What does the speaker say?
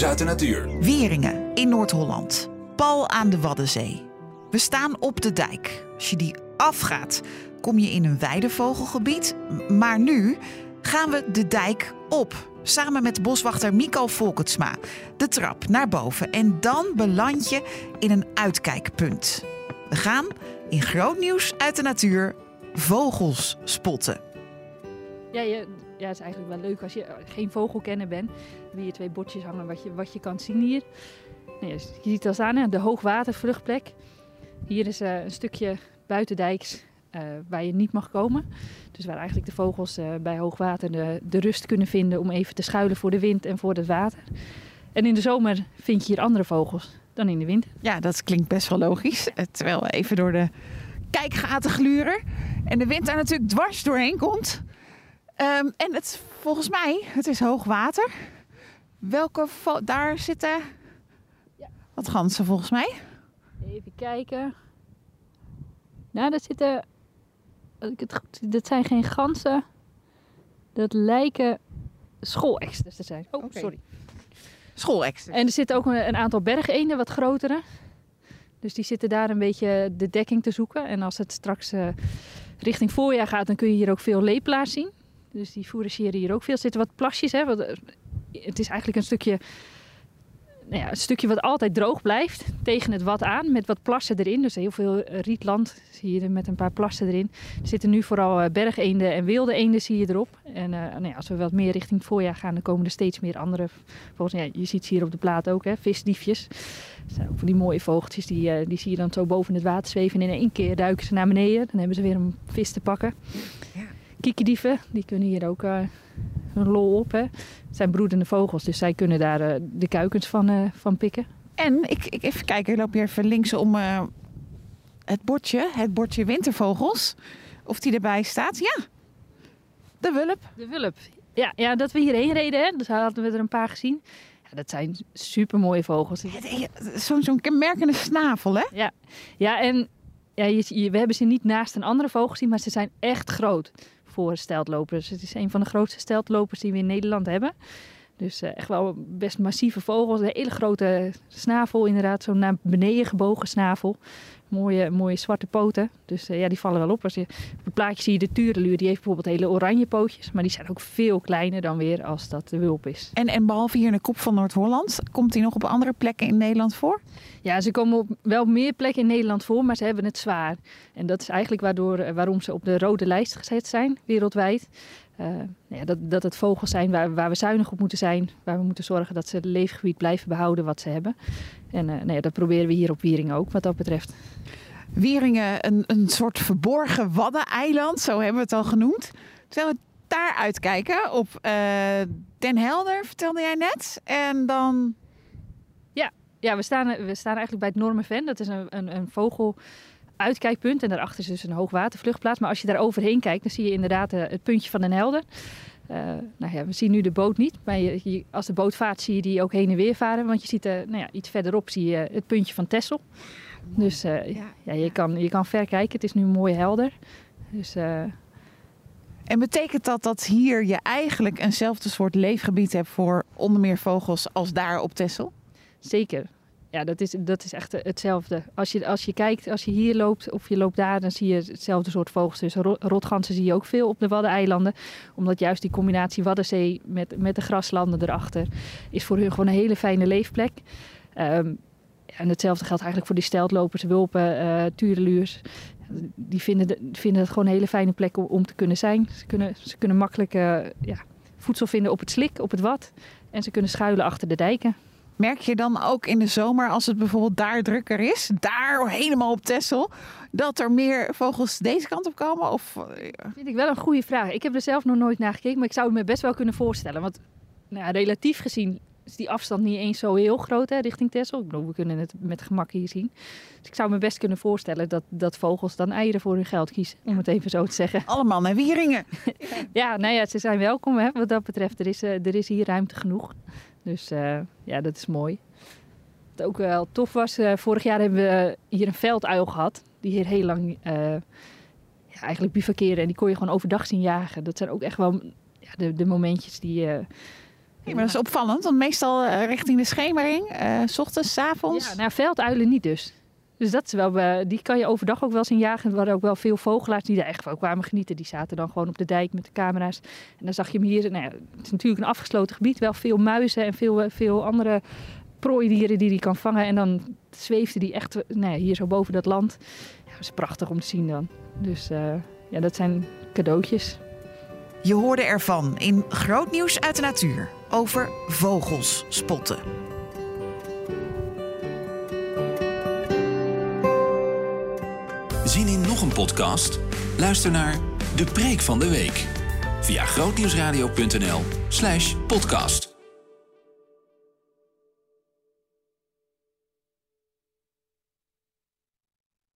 Nieuws uit de natuur. Wieringen in Noord-Holland. Pal aan de Waddenzee. We staan op de dijk. Als je die afgaat, kom je in een weidevogelgebied. Maar nu gaan we de dijk op. Samen met boswachter Mico Volketsma. De trap naar boven. En dan beland je in een uitkijkpunt. We gaan in groot nieuws uit de natuur vogels spotten. Ja, je, ja, het is eigenlijk wel leuk als je geen vogelkenner bent. Heb je twee bordjes hangen wat je, wat je kan zien hier. Ja, je ziet al staan, hè, de hoogwatervluchtplek. Hier is eh, een stukje buitendijks eh, waar je niet mag komen. Dus waar eigenlijk de vogels eh, bij hoogwater de, de rust kunnen vinden om even te schuilen voor de wind en voor het water. En in de zomer vind je hier andere vogels dan in de winter. Ja, dat klinkt best wel logisch. Eh, Terwijl we even door de kijkgaten gluren. En de wind daar natuurlijk dwars doorheen komt. Ehm, en het, volgens mij, het is hoog water. Welke daar zitten Ja. wat ganzen volgens mij. Even kijken. Nou, dat zitten. Als ik het goed dat zijn geen ganzen. Dat lijken schooleksters te zijn. Oh, sorry. Schoolextra. En er zitten ook een, een aantal bergeenden, wat grotere. Dus die zitten daar een beetje de dekking te zoeken. En als het straks eh, richting voorjaar gaat, dan kun je hier ook veel lepelaars zien. Dus die fourageren hier ook veel. Zitten wat plasjes, hè. Eh, het is eigenlijk een stukje, nou ja, een stukje wat altijd droog blijft. Tegen het wat aan, met wat plassen erin. Dus heel veel eh, rietland zie je er met een paar plassen erin. Er zitten nu vooral eh, bergeenden en wilde eenden zie je erop. En nou ja, als we wat meer richting voorjaar gaan, dan komen er steeds meer andere Volgens ja, je ziet ze hier op de plaat ook, hè, visdiefjes. Van die mooie vogeltjes, die, die zie je dan zo boven het water zweven. En in één keer duiken ze naar beneden. Dan hebben ze weer een vis te pakken. Ja. Kiekerdieven, die kunnen hier ook eh hun lol op. Hè. Het zijn broedende vogels, dus zij kunnen daar eh, de kuikens van, eh, van pikken. En ik, ik even kijken, ik loop hier even links om eh, het bordje, het bordje wintervogels. Of die erbij staat. Ja, de wulp. De wulp. Ja, ja, dat we hierheen reden, hè, dus hadden we er een paar gezien. Ja, dat zijn super mooie vogels. Zo'n zo'n kenmerkende snavel, hè? Ja, ja en ja, je, je- we hebben ze niet naast een andere vogel gezien, maar ze zijn echt groot voor steltlopers. Het is een van de grootste steltlopers die we in Nederland hebben. Dus eh, echt wel best massieve vogels. Een hele grote snavel, inderdaad. Zo'n naar beneden gebogen snavel. Mooie, mooie zwarte poten. Dus eh, ja, die vallen wel op. Als je, op het plaatje zie je de tureluur. Die heeft bijvoorbeeld hele oranje pootjes. Maar die zijn ook veel kleiner dan weer als dat de wulp is. En, en behalve hier in de kop van Noord-Holland, komt hij nog op andere plekken in Nederland voor? Ja, ze komen op wel meer plekken in Nederland voor, maar ze hebben het zwaar. En dat is eigenlijk waardoor, eh, waarom ze op de rode lijst gezet zijn, wereldwijd. Eh, nou ja, dat, dat het vogels zijn waar, waar we zuinig op moeten zijn. Waar we moeten zorgen dat ze het leefgebied blijven behouden wat ze hebben. En eh, nou ja, dat proberen we hier op Wieringen ook, wat dat betreft. Wieringen, een, een soort verborgen waddeneiland, zo hebben we het al genoemd. Terwijl we daar uitkijken op eh, Den Helder, vertelde jij net. En dan, Ja, we staan, we staan eigenlijk bij het Normenven. Dat is een, een, een vogeluitkijkpunt. En daarachter is dus een hoogwatervluchtplaats. Maar als je daar overheen kijkt, dan zie je inderdaad eh, het puntje van Den Helder. Eh, nou ja, we zien nu de boot niet. Maar je, je- als de boot vaart, zie je die ook heen en weer varen. Want je ziet eh, nou ja, iets verderop zie je het puntje van Texel. Dus eh, Ja, ja, je, kan, je kan ver kijken. Het is nu mooi helder. Dus eh, en betekent dat dat hier je eigenlijk eenzelfde soort leefgebied hebt voor onder meer vogels als daar op Texel? Zeker. Ja, dat is, dat is echt hetzelfde. Als je, als je kijkt, als je hier loopt of je loopt daar, dan zie je hetzelfde soort vogels. Dus ro- rotganzen zie je ook veel op de Waddeneilanden. Omdat juist die combinatie Waddenzee met, met de graslanden erachter is voor hun gewoon een hele fijne leefplek. Ehm, en hetzelfde geldt eigenlijk voor die steltlopers, wulpen, eh tureluurs. Die vinden, de- vinden het gewoon een hele fijne plek om, te kunnen zijn. Ze kunnen, ze kunnen makkelijk eh, ja, voedsel vinden op het slik, op het wad. En ze kunnen schuilen achter de dijken. Merk je dan ook in de zomer, als het bijvoorbeeld daar drukker is, daar helemaal op Texel, dat er meer vogels deze kant op komen? Of, eh, vind ik wel een goede vraag. Ik heb er zelf nog nooit naar gekeken, maar ik zou het me best wel kunnen voorstellen. Want nou, ja, relatief gezien is die afstand niet eens zo heel groot hè, richting Texel. Ik bedoel, we kunnen het met gemak hier zien. Dus ik zou me best kunnen voorstellen dat, dat vogels dan eieren voor hun geld kiezen, om het even zo te zeggen. allemaal naar Wieringen. Ja, nou ja, ze zijn welkom hè, wat dat betreft. Er is, eh, er is hier ruimte genoeg. Dus eh, ja, dat is mooi. Wat ook wel tof was, eh, vorig jaar hebben we hier een velduil gehad. Die hier heel lang eh, ja, eigenlijk bivakkeerde. En die kon je gewoon overdag zien jagen. Dat zijn ook echt wel ja, de, de momentjes die, Ja, maar dat is opvallend, want meestal richting de schemering, s ochtends, s avonds. Ja, nou, velduilen niet dus. Dus dat is wel, eh, die kan je overdag ook wel zien jagen. Er waren ook wel veel vogelaars die er echt van kwamen genieten. Die zaten dan gewoon op de dijk met de camera's. En dan zag je hem hier. Nou ja, het is natuurlijk een afgesloten gebied. Wel veel muizen en veel, eh, veel andere prooidieren die hij kan vangen. En dan zweefde die echt eh, nou ja, hier zo boven dat land. Ja, dat is prachtig om te zien dan. Dus ja, dat zijn cadeautjes. Je hoorde ervan in Groot Nieuws uit de Natuur over vogels spotten. Zien in nog een podcast? Luister naar De Preek van de Week via grootnieuwsradio.nl slash podcast.